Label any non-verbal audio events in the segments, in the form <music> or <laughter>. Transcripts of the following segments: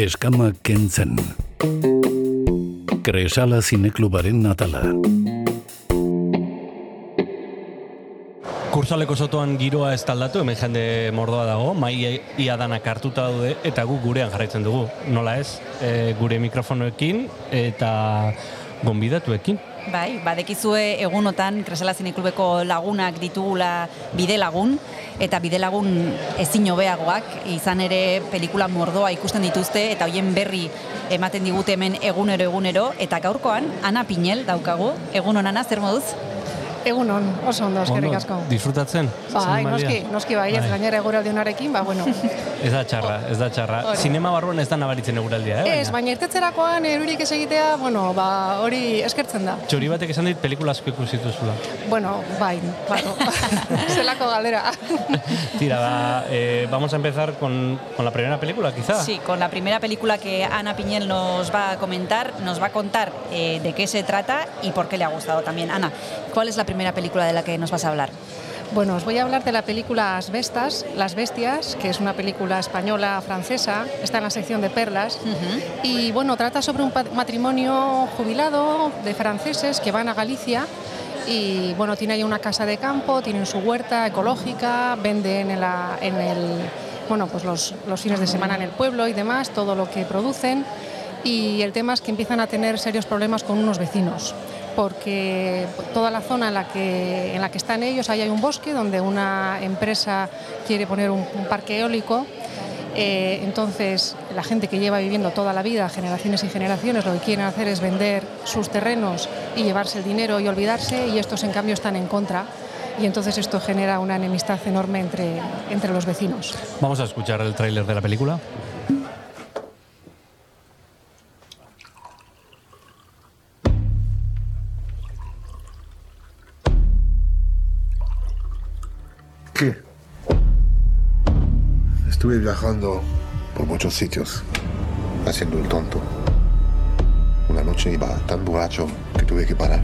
Eskama kentzen. Kresala zineklubaren natala. Kursaleko sotoan giroa ez taldatu, hemen jende mordoa dago, mai ia danak hartuta daude, eta gu gurean jarraitzen dugu. Nola ez, e, gure mikrofonoekin eta gonbidatuekin. Bai, badekizue egunotan Kresala Zineklubeko lagunak ditugula bide lagun, eta bide lagun ezin hobeagoak. Izan ere pelikula mordoa ikusten dituzte, eta hoien berri ematen digute hemen egunero egunero, eta gaurkoan, Ana Pinel daukagu, egun honana, zer moduz? Egun on, oso ondo, eskerrik asko. Disfrutatzen? Bai, noski, noski bai, ez Bai. gainera eguraldi honarekin, ba, bueno. <laughs> Ez da txarra, ez da txarra. Hori. Zinema barruan ez da nabaritzen eguraldia, eh? Ez, baina irtetzerakoan erurik ez egitea, bueno, ba, hori eskertzen da. Txori batek esan dit pelikula asko ikusi dituzula. Bueno, bai, claro. <laughs> Zelako galdera. <laughs> Tira, va, eh, vamos a empezar con, con la primera película, quizá. Sí, con la primera película que Ana Piñel nos va a comentar, nos va a contar eh, de qué se trata y por qué le ha gustado también. Ana, ¿cuál es la primera película de la que nos vas a hablar? Bueno, os voy a hablar de la película Asbestas, Las Bestias, que es una película española francesa, está en la sección de perlas. Y bueno, trata sobre un matrimonio jubilado de franceses que van a Galicia y bueno, tiene ahí una casa de campo, tienen su huerta ecológica, venden en, la- en el, bueno, pues los, los fines de semana en el pueblo y demás, todo lo que producen. Y el tema es que empiezan a tener serios problemas con unos vecinos porque toda la zona en la que, en la que están ellos, ahí hay un bosque donde una empresa quiere poner un, parque eólico. Eh, entonces, la gente que lleva viviendo toda la vida, generaciones y generaciones, lo que quieren hacer es vender sus terrenos y llevarse el dinero y olvidarse, y estos en cambio están en contra. Y entonces esto genera una enemistad enorme entre, entre los vecinos. Vamos a escuchar el tráiler de la película. Estuve viajando por muchos sitios, haciendo el tonto. Una noche iba tan borracho que tuve que parar.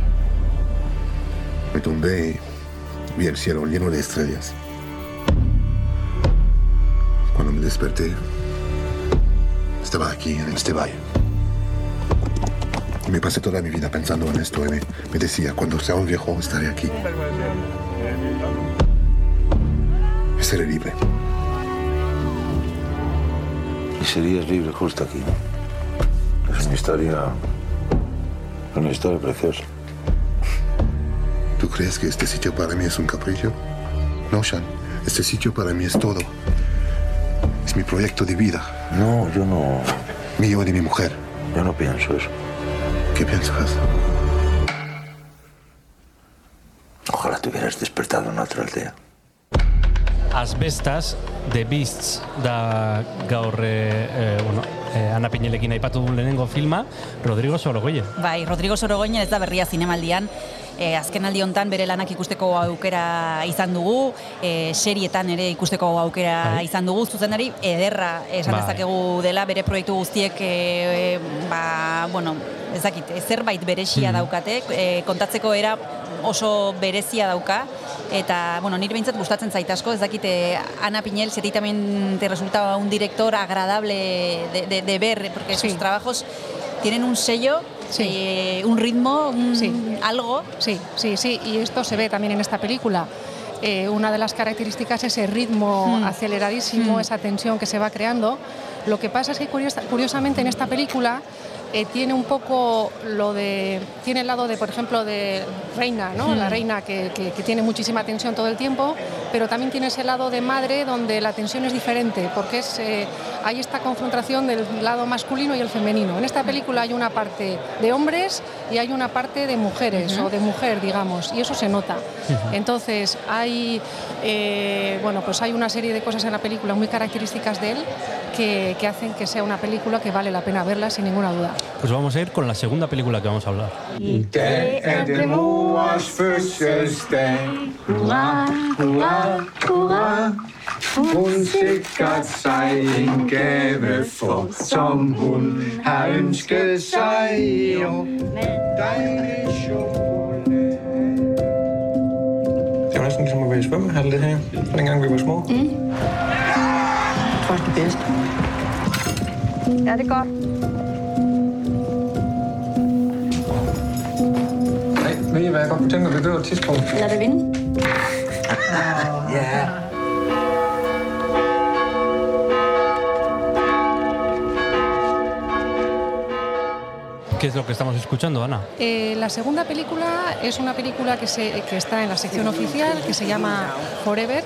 Me tumbé y vi el cielo lleno de estrellas. Cuando me desperté, estaba aquí en este valle. Me pasé toda mi vida pensando en esto y me, me decía, cuando sea un viejo estaré aquí. Seré libre. Serías libre justo aquí. ¿no? Es una historia. Una historia preciosa. ¿Tú crees que este sitio para mí es un capricho? No, Shan. Este sitio para mí es todo. Es mi proyecto de vida. No, yo no. Mío y de mi mujer. Yo no pienso eso. ¿Qué piensas? Ojalá te hubieras despertado en otra aldea. Asbestas, The Beasts da gaur eh, bueno, eh, Ana Pinelekin aipatu dugun lehenengo filma, Rodrigo Sorogoyen. Bai, Rodrigo Sorogoinen ez da berria zinemaldian, e, azken aldi hontan bere lanak ikusteko aukera izan dugu, e, serietan ere ikusteko aukera Bai. izan dugu, zuzendari ederra esan Bai. dezakegu dela bere proiektu guztiek e, ba, bueno, ez dakit, e, zerbait berezia Mhm. daukate, e, kontatzeko era oso berezia dauka, eta, bueno, nire behintzat gustatzen zait asko, ez dakite Ana Piñel, si a ti también te resultaba un director agradable de, de, de ver, porque Sí. sus trabajos tienen un sello, Sí. eh, un ritmo, un Sí. algo. Sí, sí, sí, y esto se ve también en esta película. Eh, una de las características es ese ritmo Mm. aceleradísimo, Mm. esa tensión que se va creando. Lo que pasa es que curiosa- curiosamente en esta película eh, tiene un poco lo de. tiene el lado de, por ejemplo, de Reina, ¿no? Mm. La reina que, que- que tiene muchísima tensión todo el tiempo, pero también tiene ese lado de madre donde la tensión es diferente, porque es, eh, hay esta confrontación del lado masculino y el femenino. En esta película hay una parte de hombres y hay una parte de mujeres o de mujer, digamos, y eso se nota. Entonces hay, eh, bueno, pues hay una serie de cosas en la película muy características de él que, que hacen que sea una película que vale la pena verla sin ninguna duda. Pues vamos a ir con la segunda película que vamos a hablar. dag er det mors fødselsdag. Hurra, hurra, hurra. Hun sikrer sig en gave for, som hun har ønsket sig. Jo, dejlig chokolade. Det var næsten ligesom at være i svømmehal, det her. Dengang vi var små. Mm. tror det bedste. Ja, det er godt. Ved I, hvad jeg godt kunne tænke mig, vi gør et tidspunkt? Lad det vinde. Ja. ¿Qué es lo que estamos escuchando, Ana? Eh, la segunda película es una película que, se, que está en la sección oficial, que se llama Forever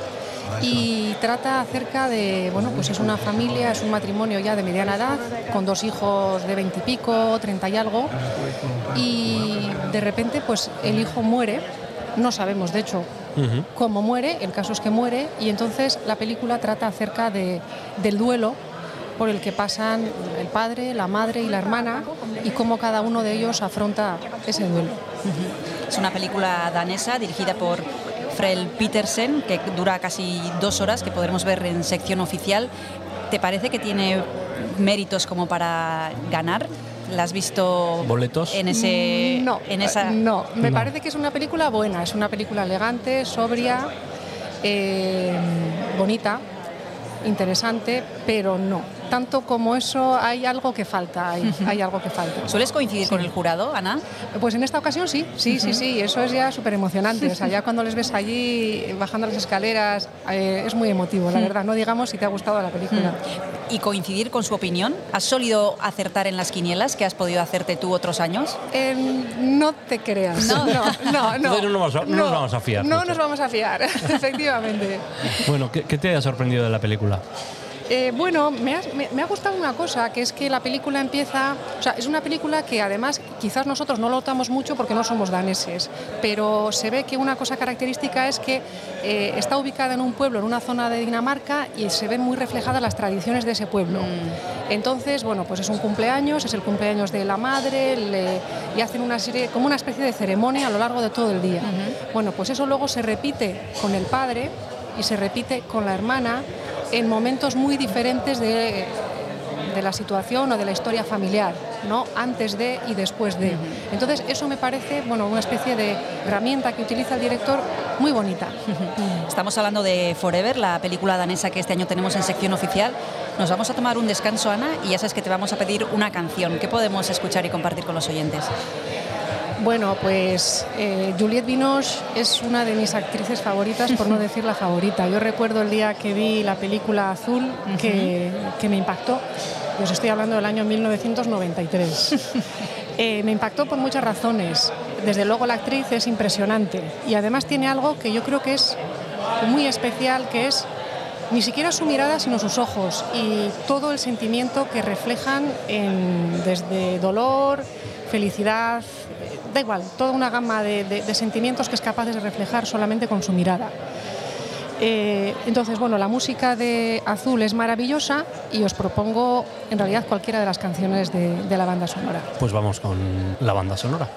y trata acerca de, bueno, pues es una familia, es un matrimonio ya de mediana edad, con dos hijos de veintipico, treinta y algo, y de repente pues el hijo muere, no sabemos de hecho cómo muere, el caso es que muere, y entonces la película trata acerca de, del duelo por el que pasan el padre, la madre y la hermana y cómo cada uno de ellos afronta ese duelo. Es una película danesa dirigida por Frel Petersen, que dura casi dos horas, que podremos ver en sección oficial. ¿Te parece que tiene méritos como para ganar? ¿La has visto ¿Boletos? en ese no, en esa no, me No. parece que es una película buena, es una película elegante, sobria, eh, bonita, interesante, pero no. Tanto como eso hay algo que falta, hay, hay algo que falta. ¿Sueles coincidir con el jurado, Ana? Pues en esta ocasión sí, sí, sí, sí, eso es ya súper emocionante. O sea, ya cuando les ves allí bajando las escaleras, eh, es muy emotivo, la verdad. No digamos si te ha gustado la película. ¿Y coincidir con su opinión? ¿Has solido acertar en las quinielas que has podido hacerte tú otros años? Eh, no te creas. No. no, no. no, Entonces no nos vamos a- no nos vamos a fiar No mucho. nos vamos a fiar, <laughs> efectivamente. Bueno, ¿qué, qué te ha sorprendido de la película? Eh, bueno, me ha, me- me ha gustado una cosa, que es que la película empieza, o sea, es una película que además quizás nosotros no lo notamos mucho porque no somos daneses, pero se ve que una cosa característica es que eh, está ubicada en un pueblo, en una zona de Dinamarca, y se ven muy reflejadas las tradiciones de ese pueblo. Entonces, bueno, pues es un cumpleaños, es el cumpleaños de la madre, le- y hacen una serie, como una especie de ceremonia a lo largo de todo el día. Bueno, pues eso luego se repite con el padre y se repite con la hermana en momentos muy diferentes de, de la situación o de la historia familiar, ¿no? antes de y después de. Entonces eso me parece bueno, una especie de herramienta que utiliza el director muy bonita. Estamos hablando de Forever, la película danesa que este año tenemos en sección oficial. Nos vamos a tomar un descanso, Ana, y ya sabes que te vamos a pedir una canción. ¿Qué podemos escuchar y compartir con los oyentes? Bueno, pues eh, Juliette Binoche es una de mis actrices favoritas, por no <laughs> decir la favorita. Yo recuerdo el día que vi la película Azul que, que me impactó. Os estoy hablando del año 1993. <laughs> Eh, me impactó por muchas razones. Desde luego la actriz es impresionante y además tiene algo que yo creo que es muy especial, que es ni siquiera su mirada, sino sus ojos y todo el sentimiento que reflejan en- desde dolor, felicidad, da igual, toda una gama de, sentimientos que es capaz de reflejar solamente con su mirada. Eh, entonces, bueno, la música de Azul es maravillosa y os propongo en realidad cualquiera de las canciones de la banda sonora. Pues vamos con la banda sonora.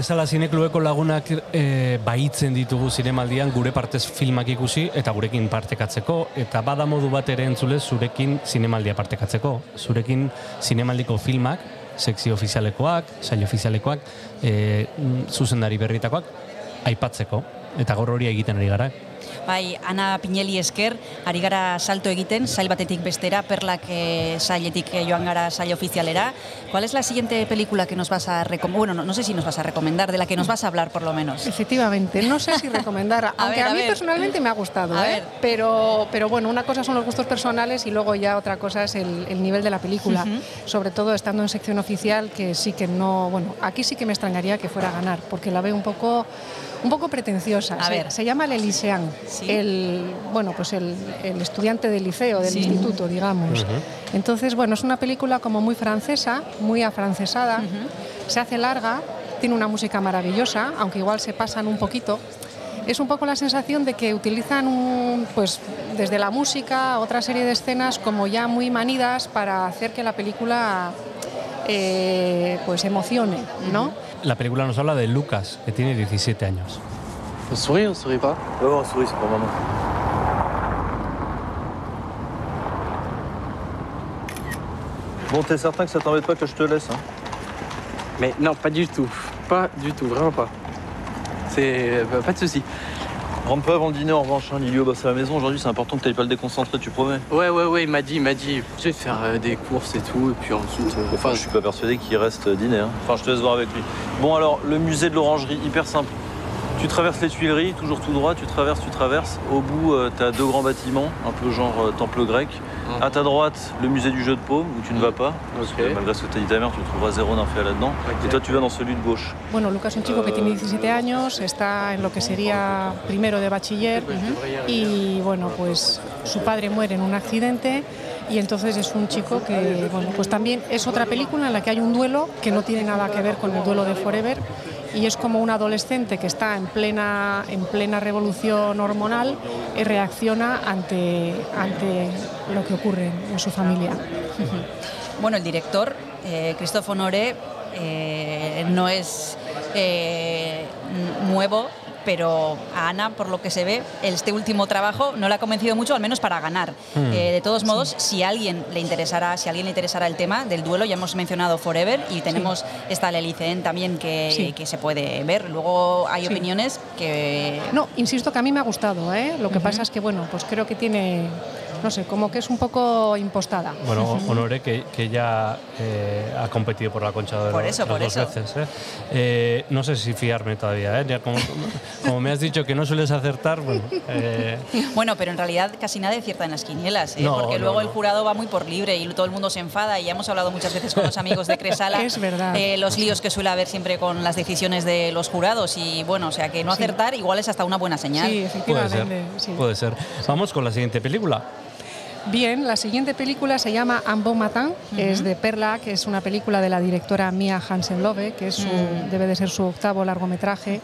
Kresala zineklubeko lagunak e, baitzen ditugu zinemaldian gure partez filmak ikusi eta gurekin partekatzeko eta bada modu bat ere entzule zurekin zinemaldia partekatzeko. Zurekin zinemaldiko filmak, sexy ofizialekoak, sail ofizialekoak, e, zuzendari berritakoak, aipatzeko. Eta gaur hori egiten ari gara. Bai, Ana Pineli esker, ari gara salto egiten, sail batetik bestera, perlak eh, sailetik eh, joan gara sail ofizialera. ¿Cuál es la siguiente película que nos vas a recomendar? Bueno, no, no sé si nos vas a recomendar, de la que nos vas a hablar por lo menos. Efectivamente, no sé si recomendar, <laughs> A aunque ver, a, mí personalmente me ha gustado, A ¿eh? ver. pero, pero bueno, una cosa son los gustos personales y luego ya otra cosa es el, el nivel de la película, sobre todo estando en sección oficial, que sí que no, bueno, aquí sí que me extrañaría que fuera a ganar, porque la veo un poco, un poco pretenciosa. A se, ver. se llama El Elisean, Sí. el, bueno, pues el, el estudiante del liceo, del Sí. instituto, digamos. Entonces, bueno, es una película como muy francesa, muy afrancesada, se hace larga, tiene una música maravillosa, aunque igual se pasan un poquito. Es un poco la sensación de que utilizan un, pues, desde la música otra serie de escenas como ya muy manidas para hacer que la película eh, pues emocione, ¿no? La película nos habla de Lucas, que tiene 17 años. On sourit, on sourit pas? Ouais, on sourit, c'est pour maman. Bon, t'es certain que ça t'embête pas que je te laisse hein? Mais non, pas du tout. Pas du tout, vraiment pas. C'est. bah, pas de souci. Rentre pas avant le dîner en revanche, hein. Lilio bosse à la maison aujourd'hui, c'est important que t'ailles pas le déconcentrer, tu promets Ouais, ouais, ouais, il m'a dit, il m'a dit. Je vais faire euh, des courses et tout, et puis ensuite. euh, Enfin, je suis pas persuadé qu'il reste dîner. hein. Enfin, je te laisse voir avec lui. Bon, alors, le musée de l'orangerie, hyper simple. Tu traverses les Tuileries, toujours tout droit, tu traverses, tu traverses. Au bout, tu as deux grands bâtiments, un peu genre euh, temple grec. Mhm. À ta droite, le musée du jeu de paume, où tu ne vas pas. Parce que malgré ce que t'a dit ta mère, tu trouveras zéro d'infé là-dedans. Ok. Et toi, tu vas dans celui de gauche. Bueno, Lucas es un chico que tiene 17 años, está en lo que sería primero de bachiller y bueno, pues su padre muere en un accidente y entonces es un chico que, bueno, pues también es otra película en la que hay un duelo que no tiene nada que ver con el duelo de Forever y es como un adolescente que está en plena, en plena revolución hormonal y reacciona ante, ante lo que ocurre en su familia. Bueno, el director, eh, Christophe Honoré, eh, no es eh, nuevo, pero a Ana, por lo que se ve, este último trabajo no le ha convencido mucho, al menos para ganar. Mm. Eh, de todos modos, si a alguien le interesara, si alguien le interesara el tema del duelo, ya hemos mencionado Forever y tenemos esta Lelicen también que, Sí. que se puede ver. Luego hay opiniones que No, insisto que a mí me ha gustado, ¿eh? Lo que pasa es que, bueno, pues creo que tiene no sé, como que es un poco impostada. Bueno, Honore, que, que ya eh, ha competido por la Concha de Oro Por eso, por dos eso. veces. ¿eh? Eh, no sé si fiarme todavía. ¿eh? Ya como, <laughs> como me has dicho que no sueles acertar, bueno. eh, <laughs> Bueno, pero en realidad casi nadie cierta en las quinielas, ¿eh? No, porque no, luego no. el jurado va muy por libre y todo el mundo se enfada y ya hemos hablado muchas veces con los amigos de Cresala <laughs> Es verdad. eh, los líos que suele haber siempre con las decisiones de los jurados y bueno, o sea que no acertar igual es hasta una buena señal. Sí, puede ser. efectivamente. sí. Puede ser. Vamos con la siguiente película. Bien, la siguiente película se llama Un bon matin, es de Perla, que es una película de la directora Mia Hansen-Love, que es su- debe de ser su octavo largometraje.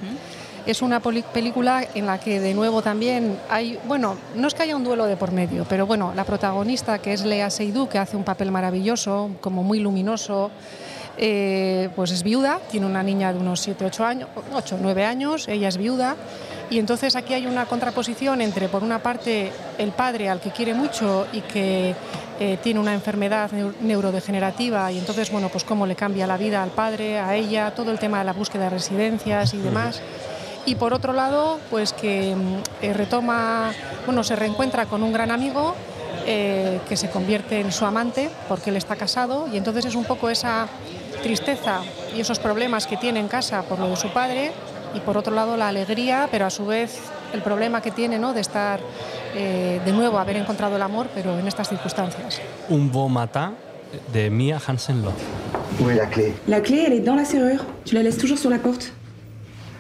Es una película en la que de nuevo también hay, bueno, no es que haya un duelo de por medio, pero bueno, la protagonista que es Lea Seydoux, que hace un papel maravilloso, como muy luminoso, eh, pues es viuda, tiene una niña de unos 7, 8 años, 8, 9 años, ella es viuda. Y entonces aquí hay una contraposición entre, por una parte, el padre al que quiere mucho y que eh, tiene una enfermedad neu- neurodegenerativa y entonces, bueno, pues cómo le cambia la vida al padre, a ella, todo el tema de la búsqueda de residencias y demás. Y por otro lado, pues que mm, eh, retoma, bueno, se reencuentra con un gran amigo eh, que se convierte en su amante porque él está casado y entonces es un poco esa tristeza y esos problemas que tiene en casa por lo de su padre y por otro lado la alegría, pero a su vez el problema que tiene ¿no? de estar eh, de nuevo, haber encontrado el amor, pero en estas circunstancias. Un bon matin de Mia Hansen-Love. Où est la clé? La clé, elle est dans la serrure. Tu la laisses toujours sur la porte.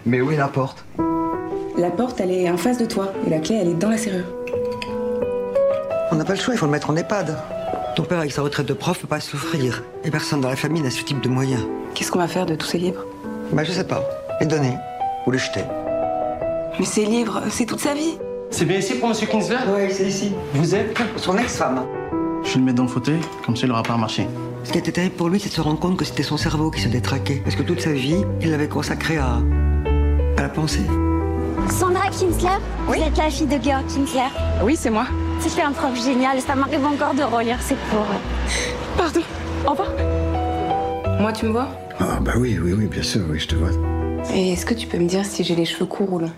Mais où est la porte? La porte, elle est en face de toi. Et la clé, elle est dans la serrure. On n'a pas le choix, il faut le mettre en EHPAD. Ton père, avec sa retraite de prof, peut pas souffrir. Et personne dans la famille n'a ce type de moyens. Qu'est-ce qu'on va faire de tous ces livres? Bah, je sais pas. Les donner. Ou les jeter. Mais ces livres, c'est toute sa vie. C'est bien ici pour Monsieur Kinsler? Ouais, c'est ici. Vous êtes? Son ex-femme. Je vais le mettre dans le fauteuil, comme ça il aura pas à marcher. Ce qui était terrible pour lui, c'est de se rendre compte que c'était son cerveau qui se détraquait. Parce que toute sa vie, il l'avait consacré à. à la pensée. Sandra Kinsler? Vous êtes la fille de Georg Kinsler? Oui, c'est moi. C'était un prof génial, ça m'arrive encore de relire ses cours. Pardon. Au revoir. Moi, tu me vois? Ah, bah oui, oui, oui, bien sûr, oui, je te vois. Et est-ce que tu peux me dire si j'ai les cheveux courts ou longs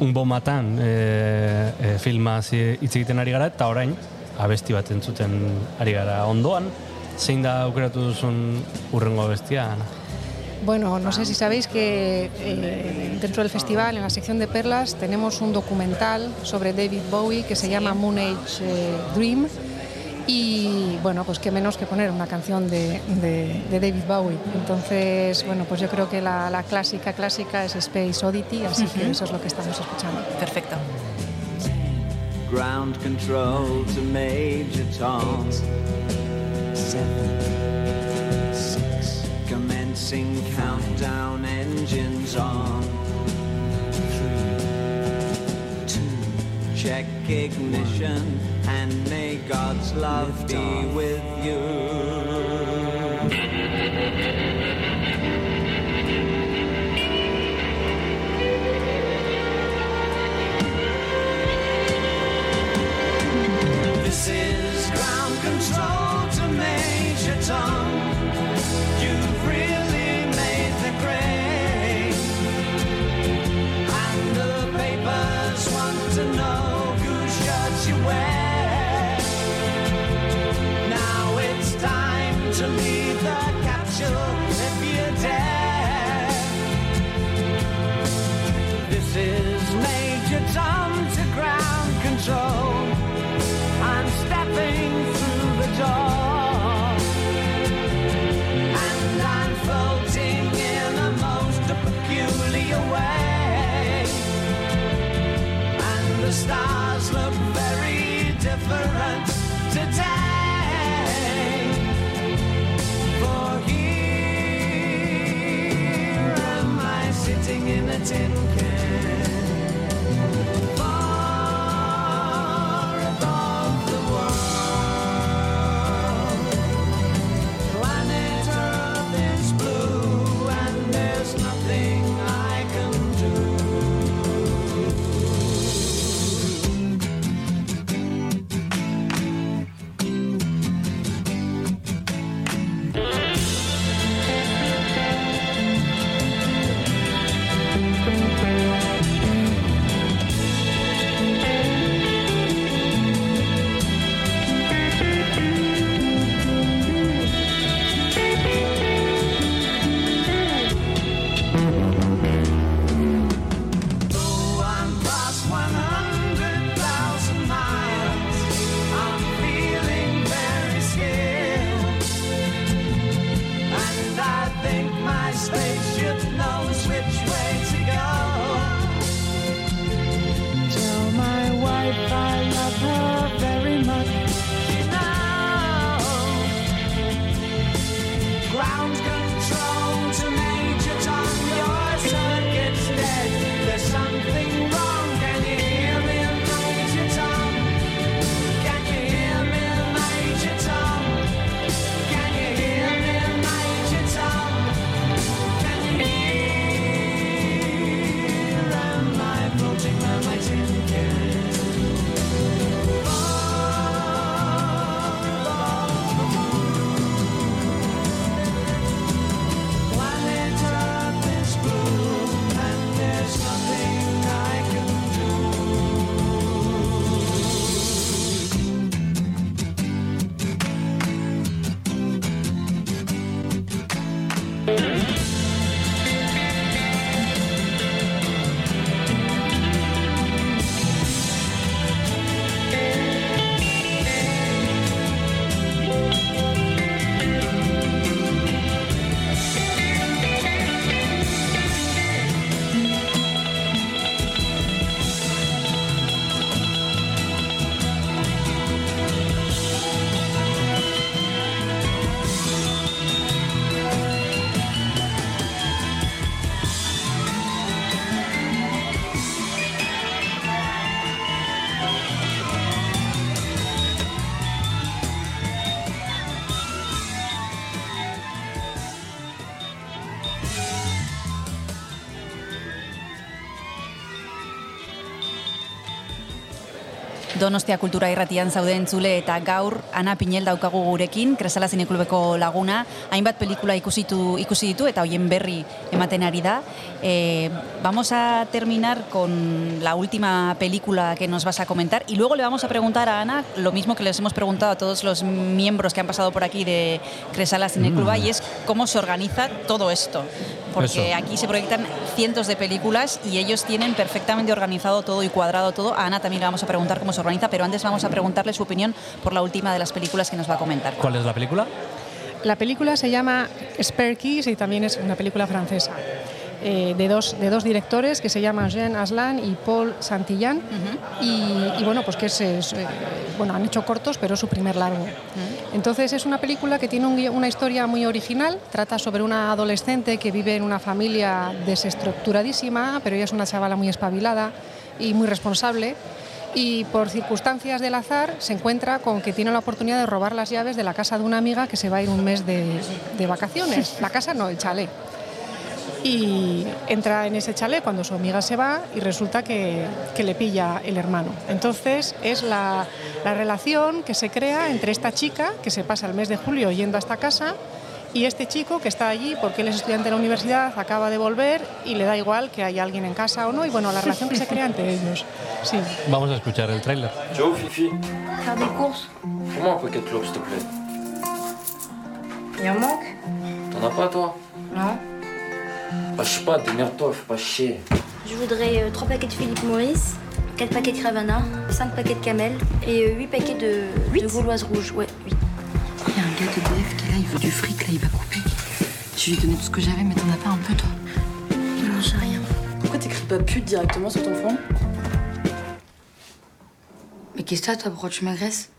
Un bon matin e, e, filma hitz egiten ari gara eta orain abesti bat entzuten ari gara ondoan. Zein da aukeratu duzun urrengo abestia? Ana? Bueno, no sé si sabéis que eh, dentro del festival, en la sección de perlas, tenemos un documental sobre David Bowie que se llama Moon Age eh, Dream. Y bueno, pues qué menos que poner una canción de, de- de David Bowie. Entonces, bueno, pues yo creo que la, la clásica clásica es Space Oddity, así que eso es lo que estamos escuchando. Perfecto. Ground control to Major Tom. Seven, six, commencing countdown engines on. Three, two, check ignition, and may God's love be with you. This is ground control to Major Tom. Donostia Kultura Irratian zauden zule eta gaur Ana Pinel daukagu gurekin, Kresala Zineklubeko laguna, hainbat pelikula ikusitu, ikusi ditu eta hoien berri ematen ari da. Eh, vamos a terminar con la última película que nos vas a comentar y luego le vamos a preguntar a Ana lo mismo que les hemos preguntado a todos los miembros que han pasado por aquí de Cresala Cinecluba Mm. y es cómo se organiza todo esto. Porque Eso. aquí se proyectan cientos de películas y ellos tienen perfectamente organizado todo y cuadrado todo. A Ana también le vamos a preguntar cómo se organiza, pero antes vamos a preguntarle su opinión por la última de las películas que nos va a comentar. ¿Cuál es la película? La película se llama Spare Keys y también es una película francesa. Eh, de, dos, de dos directores que se llaman Jean Aslan y Paul Santillán. y, y bueno, pues que es, es, eh, bueno, han hecho cortos, pero es su primer largo. Entonces es una película que tiene un una historia muy original, trata sobre una adolescente que vive en una familia desestructuradísima, pero ella es una chavala muy espabilada y muy responsable. Y por circunstancias del azar se encuentra con que tiene la oportunidad de robar las llaves de la casa de una amiga que se va a ir un mes de, de vacaciones. La casa no, el chalet. Y entra en ese chalet cuando su amiga se va y resulta que, que le pilla el hermano. Entonces es la, la relación que se crea entre esta chica que se pasa el mes de julio yendo a esta casa y este chico que está allí porque él es estudiante de la universidad, acaba de volver y le da igual que haya alguien en casa o no. Y bueno, la relación que se crea entre ellos. Sí. Vamos a escuchar el tráiler. Joe, Fifi, fais-moi un club, s'il te plaît. Il en manque T'en as pas, toi Non. Bah, je sais pas, démerde-toi, fais pas chier. Je voudrais 3 paquets de Philippe Maurice, 4 paquets de Cravana, 5 paquets de Camel et 8 paquets de, de Gauloise rouge. Ouais, 8. Il y a un gars de DF qui est là, il veut du fric, là, il va couper. Je lui ai donné tout ce que j'avais, mais t'en as pas un peu, toi Non, j'ai rien. Pourquoi t'écris pas pute directement sur ton front? Mais qu'est-ce que t'as, toi Pourquoi tu m'agresses?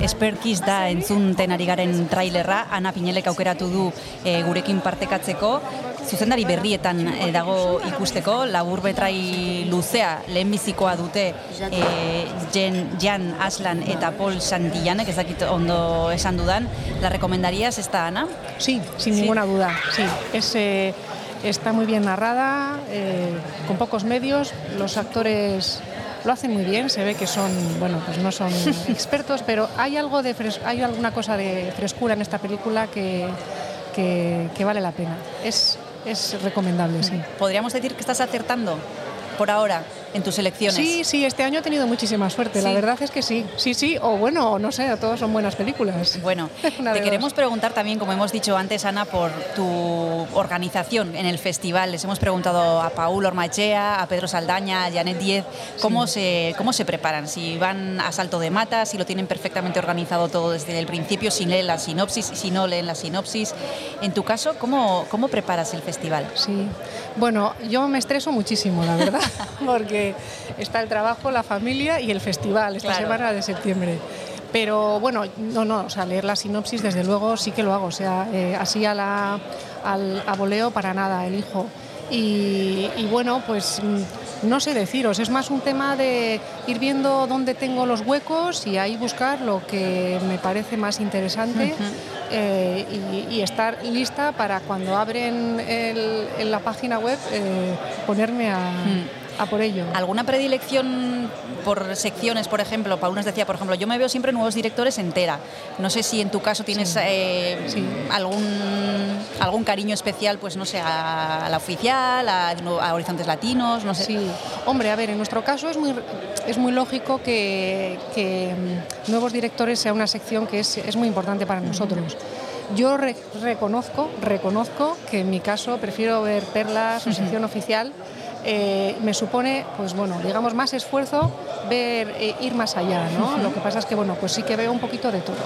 Esperkiz da entzunten ari garen trailerra, Ana Pinelek aukeratu du e, gurekin partekatzeko, zuzendari berrietan e, dago ikusteko, labur betrai luzea lehenbizikoa dute e, Jen, Jan Aslan eta Paul Santillanek, ez dakit ondo esan dudan, la recomendarías esta, Ana? Sí, sin ninguna duda, sí. Es, eh, está muy bien narrada, eh, con pocos medios, los actores lo hacen muy bien, se ve que son, bueno, pues no son <laughs> expertos, pero hay algo de fres- hay alguna cosa de frescura en esta película que, que, que vale la pena. Es, es recomendable, sí. ¿Podríamos decir que estás acertando? Por ahora en tus selecciones. Sí, sí, este año he tenido muchísima suerte, la verdad es que sí, sí, sí, o bueno, no sé, todos son buenas películas. Bueno, <laughs> te queremos preguntar también, como hemos dicho antes, Ana, por tu organización en el festival. Les hemos preguntado a Paul Ormachea, a Pedro Saldaña, a Janet Diez, cómo, se, cómo se preparan, si van a salto de mata, si lo tienen perfectamente organizado todo desde el principio, si leen la sinopsis, si no leen la sinopsis. En tu caso, ¿cómo, cómo preparas el festival? Sí, bueno, yo me estreso muchísimo, la verdad, <laughs> porque está el trabajo, la familia y el festival esta Claro. semana de septiembre. Pero bueno, no, no, o sea, leer la sinopsis desde luego sí que lo hago, o sea, eh, así a la, al, a voleo para nada, elijo. Y, y bueno, pues mm, no sé deciros, es más un tema de ir viendo dónde tengo los huecos y ahí buscar lo que me parece más interesante eh, y, y estar lista para cuando abren el- en la página web eh, ponerme a, a por ello. ¿Alguna predilección por secciones, por ejemplo? Paul nos decía, por ejemplo, yo me veo siempre nuevos directores entera. No sé si en tu caso tienes eh, algún, algún cariño especial, pues no sé, a, a la oficial, a, a Horizontes Latinos, no sé. Sí, hombre, a ver, en nuestro caso es muy, es muy lógico que, que, mm, nuevos directores sea una sección que es, es muy importante para nosotros. Yo re- reconozco, reconozco que en mi caso prefiero ver perlas o sección oficial. Eh, me supone, pues bueno, digamos más esfuerzo ver eh, ir más allá, ¿no? Lo que pasa es que bueno, pues sí que veo un poquito de todo.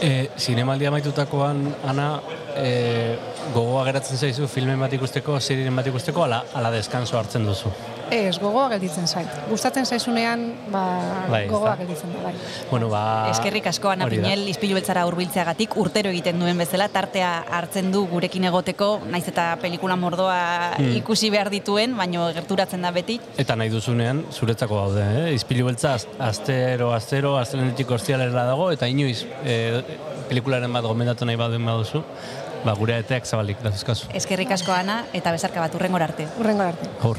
E, zinemaldia amaitutakoan, Ana, e, gogoa geratzen zaizu filmen bat ikusteko, serien bat ikusteko, ala, ala deskanso hartzen duzu. Ez, gogoa gelditzen zait. Gustatzen zaizunean, ba, Bai, gogoa gelditzen da, bai. Bueno, ba... Eskerrik asko Ana. Pinel izpilu beltzara hurbiltzeagatik urtero egiten duen bezala tartea hartzen du gurekin egoteko, naiz eta pelikula mordoa Hmm. ikusi behar dituen, baino gerturatzen da beti. Eta nahi duzunean, zuretzako gaude, eh? Izpilu beltza, astero, astero, astelenetik ostialera dago, eta inoiz e, pelikularen bat gomendatu nahi baduen baduzu, ba, gure eteak zabalik, dazkazu. Eskerrik asko Ana eta bezarka bat urrengor arte. Urrengor arte. Aur.